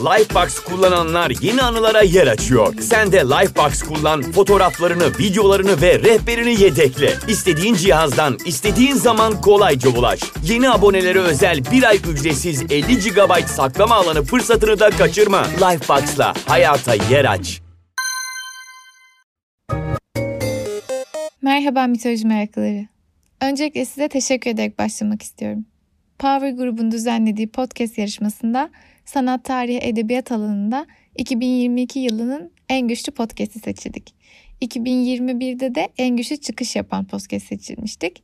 Lifebox kullananlar yeni anılara yer açıyor. Sen de Lifebox kullan, fotoğraflarını, videolarını ve rehberini yedekle. İstediğin cihazdan, istediğin zaman kolayca ulaş. Yeni abonelere özel bir ay ücretsiz 50 GB saklama alanı fırsatını da kaçırma. Lifebox'la hayata yer aç. Merhaba mitoloji meraklıları. Öncelikle size teşekkür ederek başlamak istiyorum. Power grubun düzenlediği podcast yarışmasında sanat tarihi edebiyat alanında 2022 yılının en güçlü podcast'i seçildik. 2021'de de en güçlü çıkış yapan podcast seçilmiştik.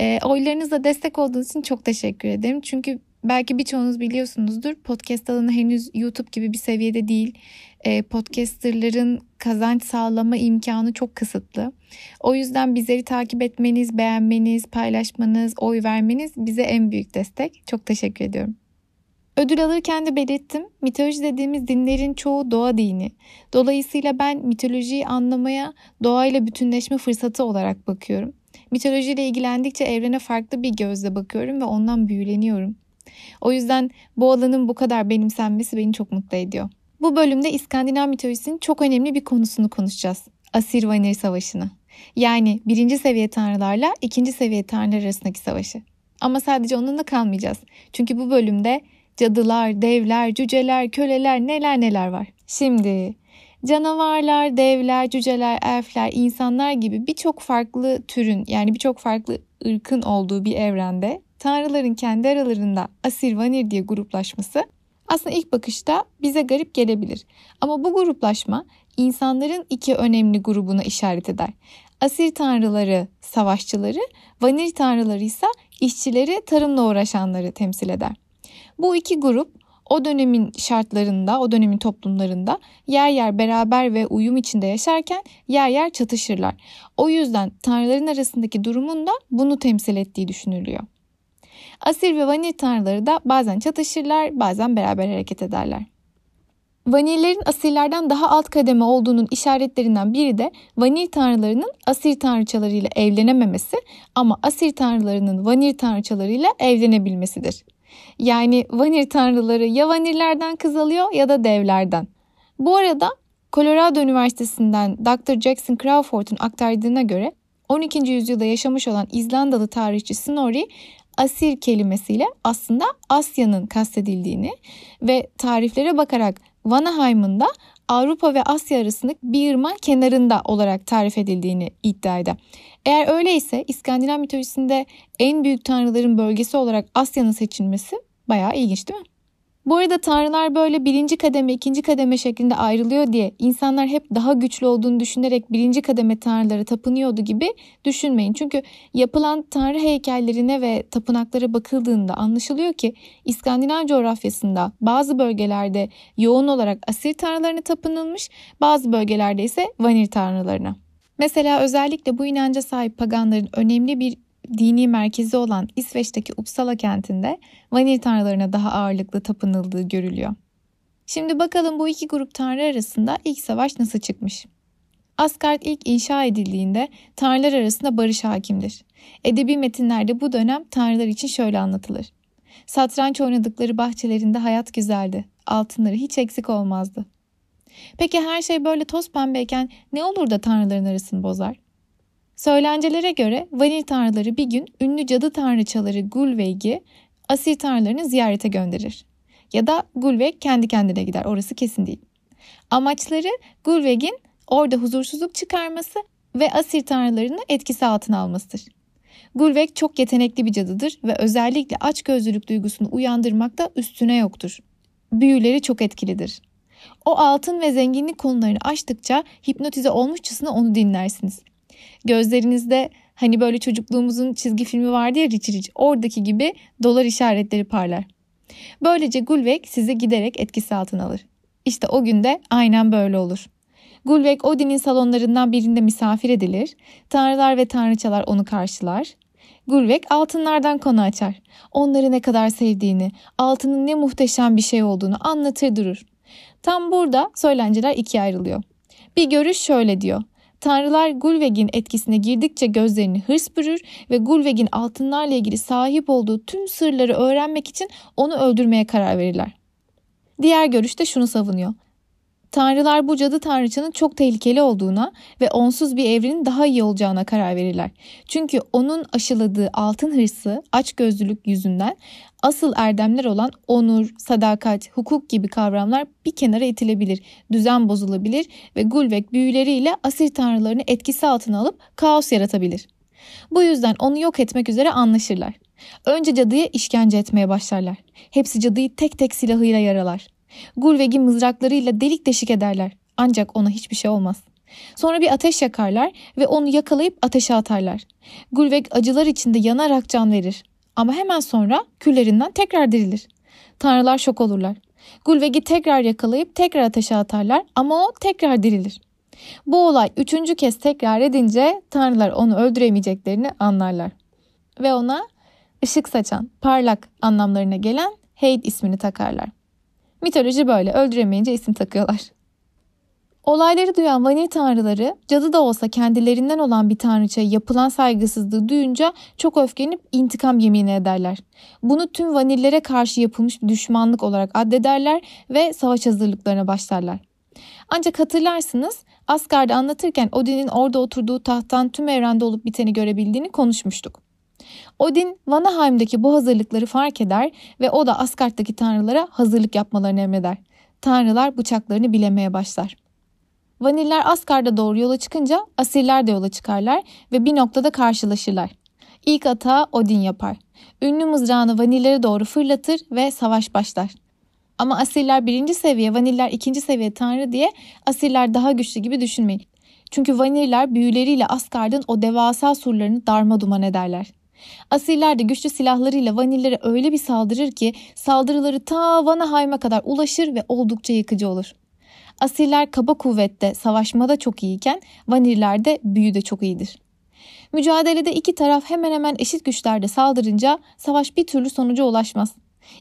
E, oylarınızla destek olduğunuz için çok teşekkür ederim. Çünkü belki birçoğunuz biliyorsunuzdur podcast alanı henüz YouTube gibi bir seviyede değil. E, podcasterların kazanç sağlama imkanı çok kısıtlı. O yüzden bizleri takip etmeniz, beğenmeniz, paylaşmanız, oy vermeniz bize en büyük destek. Çok teşekkür ediyorum. Ödül alırken de belirttim. Mitoloji dediğimiz dinlerin çoğu doğa dini. Dolayısıyla ben mitolojiyi anlamaya doğayla bütünleşme fırsatı olarak bakıyorum. Mitolojiyle ilgilendikçe evrene farklı bir gözle bakıyorum ve ondan büyüleniyorum. O yüzden bu alanın bu kadar benimsenmesi beni çok mutlu ediyor. Bu bölümde İskandinav mitolojisinin çok önemli bir konusunu konuşacağız. Asir Vanir Savaşı'nı. Yani birinci seviye tanrılarla ikinci seviye tanrılar arasındaki savaşı. Ama sadece onunla kalmayacağız. Çünkü bu bölümde cadılar, devler, cüceler, köleler neler neler var. Şimdi canavarlar, devler, cüceler, elfler, insanlar gibi birçok farklı türün yani birçok farklı ırkın olduğu bir evrende tanrıların kendi aralarında Asir Vanir diye gruplaşması aslında ilk bakışta bize garip gelebilir. Ama bu gruplaşma insanların iki önemli grubuna işaret eder. Asir tanrıları savaşçıları, Vanir tanrıları ise işçileri, tarımla uğraşanları temsil eder. Bu iki grup o dönemin şartlarında, o dönemin toplumlarında yer yer beraber ve uyum içinde yaşarken yer yer çatışırlar. O yüzden tanrıların arasındaki durumun da bunu temsil ettiği düşünülüyor. Asir ve Vanir tanrıları da bazen çatışırlar, bazen beraber hareket ederler. Vanillerin asirlerden daha alt kademe olduğunun işaretlerinden biri de vanil tanrılarının asir tanrıçalarıyla evlenememesi ama asir tanrılarının vanir tanrıçalarıyla evlenebilmesidir. Yani vanir tanrıları ya vanillerden kız alıyor ya da devlerden. Bu arada Colorado Üniversitesi'nden Dr. Jackson Crawford'un aktardığına göre 12. yüzyılda yaşamış olan İzlandalı tarihçi Snorri asir kelimesiyle aslında Asya'nın kastedildiğini ve tariflere bakarak Vanaheim'ın da Avrupa ve Asya arasındaki bir ırmak kenarında olarak tarif edildiğini iddia eder. Eğer öyleyse İskandinav mitolojisinde en büyük tanrıların bölgesi olarak Asya'nın seçilmesi bayağı ilginç değil mi? Bu arada tanrılar böyle birinci kademe, ikinci kademe şeklinde ayrılıyor diye insanlar hep daha güçlü olduğunu düşünerek birinci kademe tanrılara tapınıyordu gibi düşünmeyin. Çünkü yapılan tanrı heykellerine ve tapınaklara bakıldığında anlaşılıyor ki İskandinav coğrafyasında bazı bölgelerde yoğun olarak Asir tanrılarına tapınılmış, bazı bölgelerde ise Vanir tanrılarına. Mesela özellikle bu inanca sahip paganların önemli bir dini merkezi olan İsveç'teki Uppsala kentinde vanil tanrılarına daha ağırlıklı tapınıldığı görülüyor. Şimdi bakalım bu iki grup tanrı arasında ilk savaş nasıl çıkmış? Asgard ilk inşa edildiğinde tanrılar arasında barış hakimdir. Edebi metinlerde bu dönem tanrılar için şöyle anlatılır. Satranç oynadıkları bahçelerinde hayat güzeldi. Altınları hiç eksik olmazdı. Peki her şey böyle toz pembeyken ne olur da tanrıların arasını bozar? Söylencelere göre vanil tanrıları bir gün ünlü cadı tanrıçaları Gulveig'i Asir tanrılarını ziyarete gönderir. Ya da Gulveig kendi kendine gider orası kesin değil. Amaçları Gulveig'in orada huzursuzluk çıkarması ve Asir tanrılarını etkisi altına almasıdır. Gulveig çok yetenekli bir cadıdır ve özellikle açgözlülük duygusunu uyandırmakta üstüne yoktur. Büyüleri çok etkilidir. O altın ve zenginlik konularını açtıkça hipnotize olmuşçasına onu dinlersiniz. Gözlerinizde hani böyle çocukluğumuzun çizgi filmi vardı ya Rich Rich oradaki gibi dolar işaretleri parlar. Böylece Gulveig sizi giderek etkisi altına alır. İşte o günde aynen böyle olur. Gulveig Odin'in salonlarından birinde misafir edilir. Tanrılar ve tanrıçalar onu karşılar. Gulveig altınlardan konu açar. Onları ne kadar sevdiğini, altının ne muhteşem bir şey olduğunu anlatır durur. Tam burada söylenceler ikiye ayrılıyor. Bir görüş şöyle diyor. Tanrılar Gulveig'in etkisine girdikçe gözlerini hırs bürür ve Gulveig'in altınlarla ilgili sahip olduğu tüm sırları öğrenmek için onu öldürmeye karar verirler. Diğer görüşte şunu savunuyor. Tanrılar bu cadı tanrıçanın çok tehlikeli olduğuna ve onsuz bir evrenin daha iyi olacağına karar verirler. Çünkü onun aşıladığı altın hırsı, açgözlülük yüzünden asıl erdemler olan onur, sadakat, hukuk gibi kavramlar bir kenara itilebilir, düzen bozulabilir ve Gulvek büyüleriyle asil tanrılarını etkisi altına alıp kaos yaratabilir. Bu yüzden onu yok etmek üzere anlaşırlar. Önce cadıya işkence etmeye başlarlar. Hepsi cadıyı tek tek silahıyla yaralar. Gulveg'i mızraklarıyla delik deşik ederler. Ancak ona hiçbir şey olmaz. Sonra bir ateş yakarlar ve onu yakalayıp ateşe atarlar. Gulveg acılar içinde yanarak can verir. Ama hemen sonra küllerinden tekrar dirilir. Tanrılar şok olurlar. Gulveg'i tekrar yakalayıp tekrar ateşe atarlar ama o tekrar dirilir. Bu olay üçüncü kez tekrar edince tanrılar onu öldüremeyeceklerini anlarlar. Ve ona ışık saçan, parlak anlamlarına gelen Heid ismini takarlar. Mitoloji böyle öldüremeyince isim takıyorlar. Olayları duyan vanil tanrıları cadı da olsa kendilerinden olan bir tanrıçaya yapılan saygısızlığı duyunca çok öfkelenip intikam yemini ederler. Bunu tüm vanillere karşı yapılmış bir düşmanlık olarak addederler ve savaş hazırlıklarına başlarlar. Ancak hatırlarsınız Asgard'ı anlatırken Odin'in orada oturduğu tahttan tüm evrende olup biteni görebildiğini konuşmuştuk. Odin Vanaheim'daki bu hazırlıkları fark eder ve o da Asgard'daki tanrılara hazırlık yapmalarını emreder. Tanrılar bıçaklarını bilemeye başlar. Vaniller Asgard'a doğru yola çıkınca asiller de yola çıkarlar ve bir noktada karşılaşırlar. İlk atağı Odin yapar. Ünlü mızrağını vanillere doğru fırlatır ve savaş başlar. Ama asiller birinci seviye, vaniller ikinci seviye tanrı diye asiller daha güçlü gibi düşünmeyin. Çünkü vaniller büyüleriyle Asgard'ın o devasa surlarını darma duman ederler. Asiller de güçlü silahlarıyla vanillere öyle bir saldırır ki saldırıları ta Vanaheim'a kadar ulaşır ve oldukça yıkıcı olur. Asiller kaba kuvvette, savaşmada çok iyiyken vaniller de büyüde çok iyidir. Mücadelede iki taraf hemen hemen eşit güçlerde saldırınca savaş bir türlü sonuca ulaşmaz.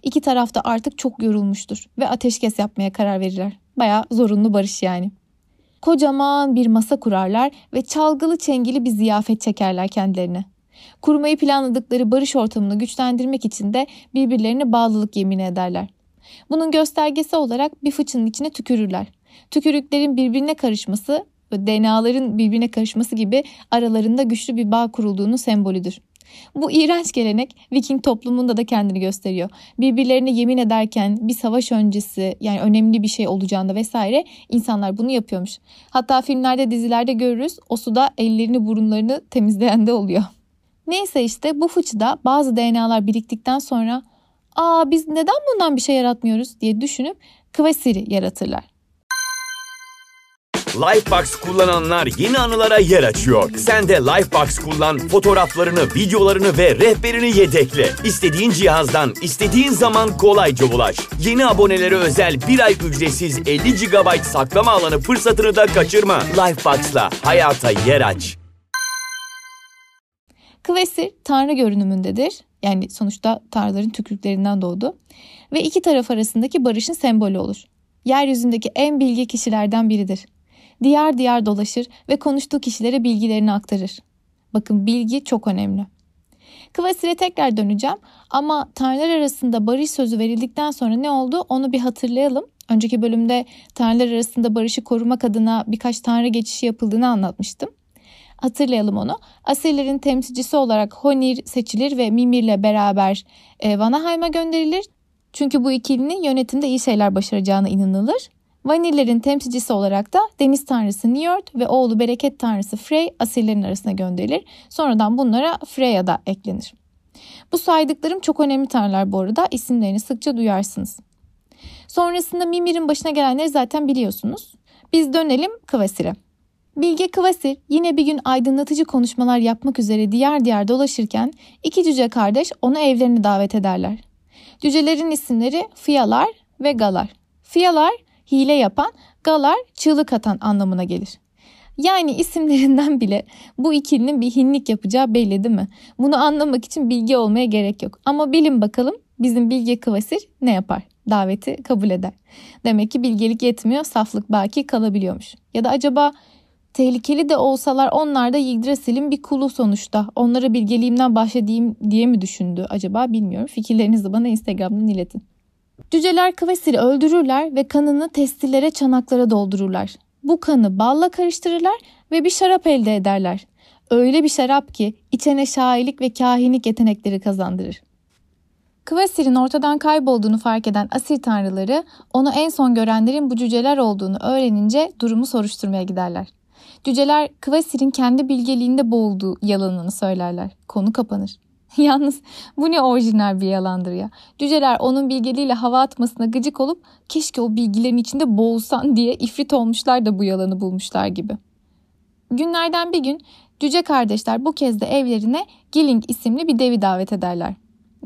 İki taraf da artık çok yorulmuştur ve ateşkes yapmaya karar verirler. Baya zorunlu barış yani. Kocaman bir masa kurarlar ve çalgılı çengili bir ziyafet çekerler kendilerine. Kurmayı planladıkları barış ortamını güçlendirmek için de birbirlerine bağlılık yemin ederler. Bunun göstergesi olarak bir fıçının içine tükürürler. Tükürüklerin birbirine karışması ve DNA'ların birbirine karışması gibi aralarında güçlü bir bağ kurulduğunu sembolüdür. Bu iğrenç gelenek Viking toplumunda da kendini gösteriyor. Birbirlerine yemin ederken bir savaş öncesi yani önemli bir şey olacağında vesaire insanlar bunu yapıyormuş. Hatta filmlerde dizilerde görürüz o suda ellerini burunlarını temizleyen de oluyor. Neyse işte bu fıçıda bazı DNA'lar biriktikten sonra ''Aa biz neden bundan bir şey yaratmıyoruz?'' diye düşünüp Kvasir'i yaratırlar. Lifebox kullananlar yeni anılara yer açıyor. Sen de Lifebox kullan, fotoğraflarını, videolarını ve rehberini yedekle. İstediğin cihazdan, istediğin zaman kolayca ulaş. Yeni abonelere özel bir ay ücretsiz 50 GB saklama alanı fırsatını da kaçırma. Lifebox'la hayata yer aç. Kvesir tanrı görünümündedir. Yani sonuçta tanrıların tükürüklerinden doğdu. Ve iki taraf arasındaki barışın sembolü olur. Yeryüzündeki en bilgi kişilerden biridir. Diyar diyar dolaşır ve konuştuğu kişilere bilgilerini aktarır. Bakın bilgi çok önemli. Kvasir'e tekrar döneceğim ama tanrılar arasında barış sözü verildikten sonra ne oldu onu bir hatırlayalım. Önceki bölümde tanrılar arasında barışı korumak adına birkaç tanrı geçişi yapıldığını anlatmıştım. Hatırlayalım onu. Asirlerin temsilcisi olarak Honir seçilir ve Mimir'le beraber e, Vanaheim'a gönderilir. Çünkü bu ikilinin yönetimde iyi şeyler başaracağına inanılır. Vanillerin temsilcisi olarak da deniz tanrısı Njord ve oğlu bereket tanrısı Frey asirlerin arasına gönderilir. Sonradan bunlara Freya da eklenir. Bu saydıklarım çok önemli tanrılar bu arada. İsimlerini sıkça duyarsınız. Sonrasında Mimir'in başına gelenleri zaten biliyorsunuz. Biz dönelim Kvasir'e. Bilge Kvasir yine bir gün aydınlatıcı konuşmalar yapmak üzere diğer diğer dolaşırken iki cüce kardeş onu evlerine davet ederler. Cücelerin isimleri Fiyalar ve Galar. Fiyalar hile yapan, Galar çığlık atan anlamına gelir. Yani isimlerinden bile bu ikilinin bir hinlik yapacağı belli değil mi? Bunu anlamak için bilgi olmaya gerek yok. Ama bilin bakalım bizim Bilge Kvasir ne yapar? Daveti kabul eder. Demek ki bilgelik yetmiyor, saflık baki kalabiliyormuş. Ya da acaba Tehlikeli de olsalar onlar da Yggdrasil'in bir kulu sonuçta. Onlara bilgeliğimden bahsedeyim diye mi düşündü acaba bilmiyorum. Fikirlerinizi bana Instagram'dan iletin. Cüceler Kvasir'i öldürürler ve kanını testilere çanaklara doldururlar. Bu kanı balla karıştırırlar ve bir şarap elde ederler. Öyle bir şarap ki içene şairlik ve kahinlik yetenekleri kazandırır. Kvasir'in ortadan kaybolduğunu fark eden asil tanrıları onu en son görenlerin bu cüceler olduğunu öğrenince durumu soruşturmaya giderler. Cüceler Kvasir'in kendi bilgeliğinde boğulduğu yalanını söylerler. Konu kapanır. Yalnız bu ne orijinal bir yalandır ya. Cüceler onun bilgeliğiyle hava atmasına gıcık olup keşke o bilgilerin içinde boğulsan diye ifrit olmuşlar da bu yalanı bulmuşlar gibi. Günlerden bir gün cüce kardeşler bu kez de evlerine Gilling isimli bir devi davet ederler.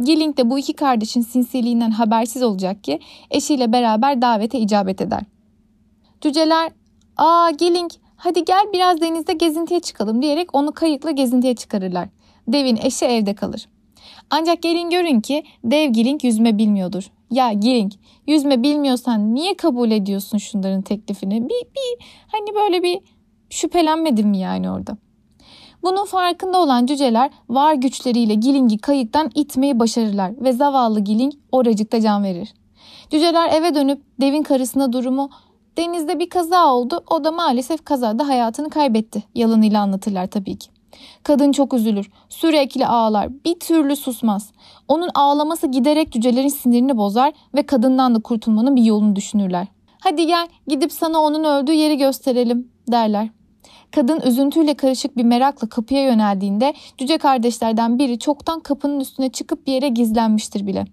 Gilling de bu iki kardeşin sinsiliğinden habersiz olacak ki eşiyle beraber davete icabet eder. Cüceler ''Aa Gilling hadi gel biraz denizde gezintiye çıkalım'' diyerek onu kayıkla gezintiye çıkarırlar. Devin eşi evde kalır. Ancak gelin görün ki dev Gilling yüzme bilmiyordur. Ya Gilling yüzme bilmiyorsan niye kabul ediyorsun şunların teklifini? Bir, bir hani böyle bir şüphelenmedin mi yani orada? Bunun farkında olan cüceler var güçleriyle Giling'i kayıktan itmeyi başarırlar ve zavallı Giling oracıkta can verir. Cüceler eve dönüp devin karısına durumu denizde bir kaza oldu o da maalesef kazada hayatını kaybetti yalanıyla anlatırlar tabii ki. Kadın çok üzülür. Sürekli ağlar. Bir türlü susmaz. Onun ağlaması giderek cücelerin sinirini bozar ve kadından da kurtulmanın bir yolunu düşünürler. Hadi gel gidip sana onun öldüğü yeri gösterelim derler. Kadın üzüntüyle karışık bir merakla kapıya yöneldiğinde cüce kardeşlerden biri çoktan kapının üstüne çıkıp bir yere gizlenmiştir bile.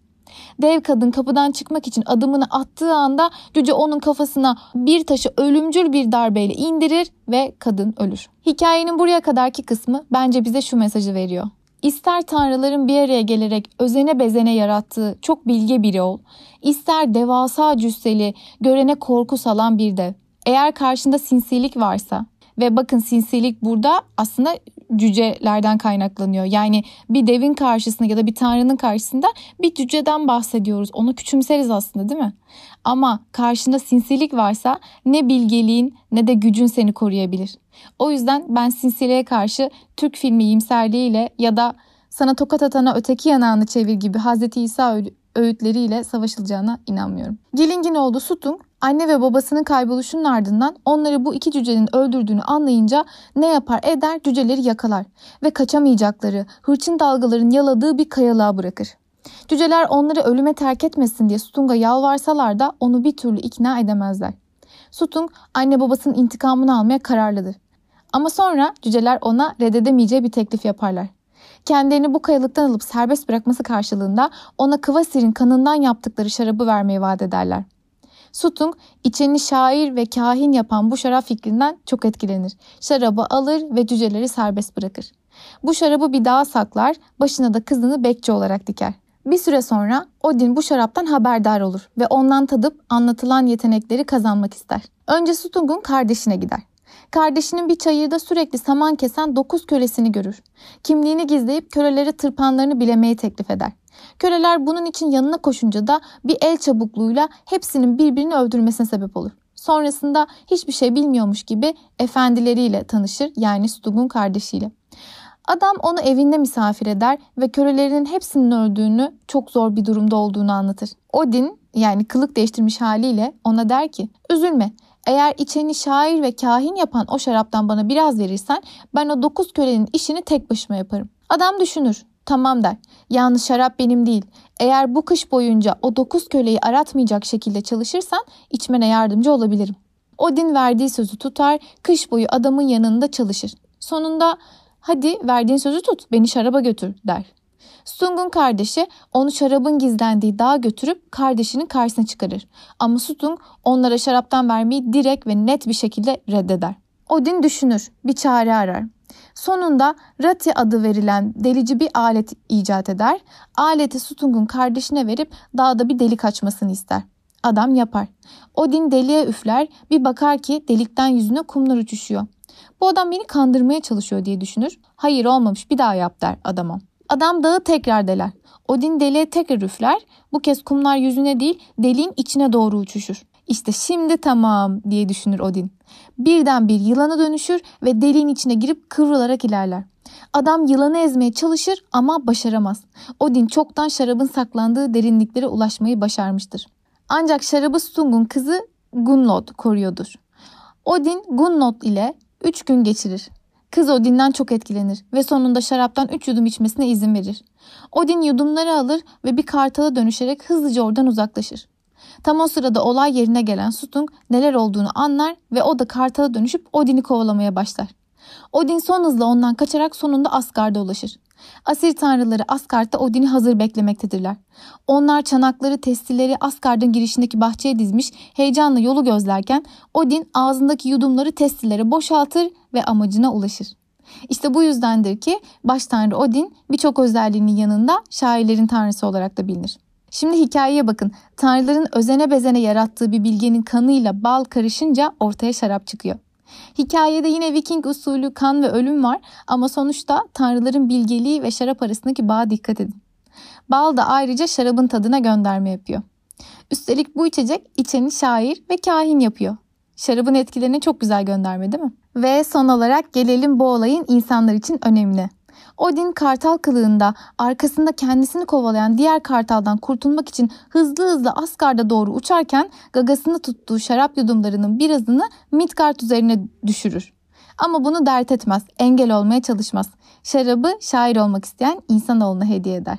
Dev kadın kapıdan çıkmak için adımını attığı anda cüce onun kafasına bir taşı ölümcül bir darbeyle indirir ve kadın ölür. Hikayenin buraya kadarki kısmı bence bize şu mesajı veriyor. İster tanrıların bir araya gelerek özene bezene yarattığı çok bilge biri ol, ister devasa cüsseli, görene korku salan bir dev. Eğer karşında sinsilik varsa, ve bakın sinsilik burada aslında cücelerden kaynaklanıyor. Yani bir devin karşısında ya da bir tanrının karşısında bir cüceden bahsediyoruz. Onu küçümseriz aslında değil mi? Ama karşında sinsilik varsa ne bilgeliğin ne de gücün seni koruyabilir. O yüzden ben sinsiliğe karşı Türk filmi iyimserliğiyle ya da sana tokat atana öteki yanağını çevir gibi Hz. İsa öğütleriyle savaşılacağına inanmıyorum. Giling'in oğlu Sutung Anne ve babasının kayboluşunun ardından onları bu iki cücenin öldürdüğünü anlayınca ne yapar eder cüceleri yakalar ve kaçamayacakları hırçın dalgaların yaladığı bir kayalığa bırakır. Cüceler onları ölüme terk etmesin diye Sutung'a yalvarsalar da onu bir türlü ikna edemezler. Sutung anne babasının intikamını almaya kararlıdır. Ama sonra cüceler ona reddedemeyeceği bir teklif yaparlar. Kendilerini bu kayalıktan alıp serbest bırakması karşılığında ona Kvasir'in kanından yaptıkları şarabı vermeyi vaat ederler. Sutung içini şair ve kahin yapan bu şarap fikrinden çok etkilenir. Şarabı alır ve cüceleri serbest bırakır. Bu şarabı bir dağa saklar, başına da kızını bekçi olarak diker. Bir süre sonra Odin bu şaraptan haberdar olur ve ondan tadıp anlatılan yetenekleri kazanmak ister. Önce Sutung'un kardeşine gider. Kardeşinin bir çayırda sürekli saman kesen dokuz kölesini görür. Kimliğini gizleyip köleleri tırpanlarını bilemeyi teklif eder. Köleler bunun için yanına koşunca da bir el çabukluğuyla hepsinin birbirini öldürmesine sebep olur. Sonrasında hiçbir şey bilmiyormuş gibi efendileriyle tanışır yani Stug'un kardeşiyle. Adam onu evinde misafir eder ve kölelerinin hepsinin öldüğünü çok zor bir durumda olduğunu anlatır. Odin yani kılık değiştirmiş haliyle ona der ki üzülme eğer içeni şair ve kahin yapan o şaraptan bana biraz verirsen ben o dokuz kölenin işini tek başıma yaparım. Adam düşünür. Tamam der. Yalnız şarap benim değil. Eğer bu kış boyunca o dokuz köleyi aratmayacak şekilde çalışırsan içmene yardımcı olabilirim. Odin verdiği sözü tutar, kış boyu adamın yanında çalışır. Sonunda hadi verdiğin sözü tut, beni şaraba götür der. Stung'un kardeşi onu şarabın gizlendiği dağa götürüp kardeşinin karşısına çıkarır. Ama Stung onlara şaraptan vermeyi direkt ve net bir şekilde reddeder. Odin düşünür, bir çare arar. Sonunda Rati adı verilen delici bir alet icat eder. Aleti Sutung'un kardeşine verip dağda bir delik açmasını ister. Adam yapar. Odin deliğe üfler, bir bakar ki delikten yüzüne kumlar uçuşuyor. Bu adam beni kandırmaya çalışıyor diye düşünür. Hayır olmamış bir daha yap der adama. Adam dağı tekrar deler. Odin deliğe tekrar üfler. Bu kez kumlar yüzüne değil deliğin içine doğru uçuşur. İşte şimdi tamam diye düşünür Odin. Birden bir yılana dönüşür ve deliğin içine girip kıvrılarak ilerler. Adam yılanı ezmeye çalışır ama başaramaz. Odin çoktan şarabın saklandığı derinliklere ulaşmayı başarmıştır. Ancak şarabı Stung'un kızı Gunlod koruyordur. Odin Gunlod ile 3 gün geçirir. Kız Odin'den çok etkilenir ve sonunda şaraptan 3 yudum içmesine izin verir. Odin yudumları alır ve bir kartala dönüşerek hızlıca oradan uzaklaşır. Tam o sırada olay yerine gelen Stung neler olduğunu anlar ve o da kartala dönüşüp Odin'i kovalamaya başlar. Odin son hızla ondan kaçarak sonunda Asgard'a ulaşır. Asir tanrıları Asgard'da Odin'i hazır beklemektedirler. Onlar çanakları, testileri Asgard'ın girişindeki bahçeye dizmiş, heyecanla yolu gözlerken Odin ağzındaki yudumları testilere boşaltır ve amacına ulaşır. İşte bu yüzdendir ki baş tanrı Odin birçok özelliğinin yanında şairlerin tanrısı olarak da bilinir. Şimdi hikayeye bakın. Tanrıların özene bezene yarattığı bir bilgenin kanıyla bal karışınca ortaya şarap çıkıyor. Hikayede yine Viking usulü kan ve ölüm var ama sonuçta tanrıların bilgeliği ve şarap arasındaki bağa dikkat edin. Bal da ayrıca şarabın tadına gönderme yapıyor. Üstelik bu içecek içeni şair ve kahin yapıyor. Şarabın etkilerini çok güzel gönderme değil mi? Ve son olarak gelelim bu olayın insanlar için önemli. Odin kartal kılığında arkasında kendisini kovalayan diğer kartaldan kurtulmak için hızlı hızlı Asgard'a doğru uçarken gagasını tuttuğu şarap yudumlarının birazını Midgard üzerine düşürür. Ama bunu dert etmez, engel olmaya çalışmaz. Şarabı şair olmak isteyen insanoğluna hediye eder.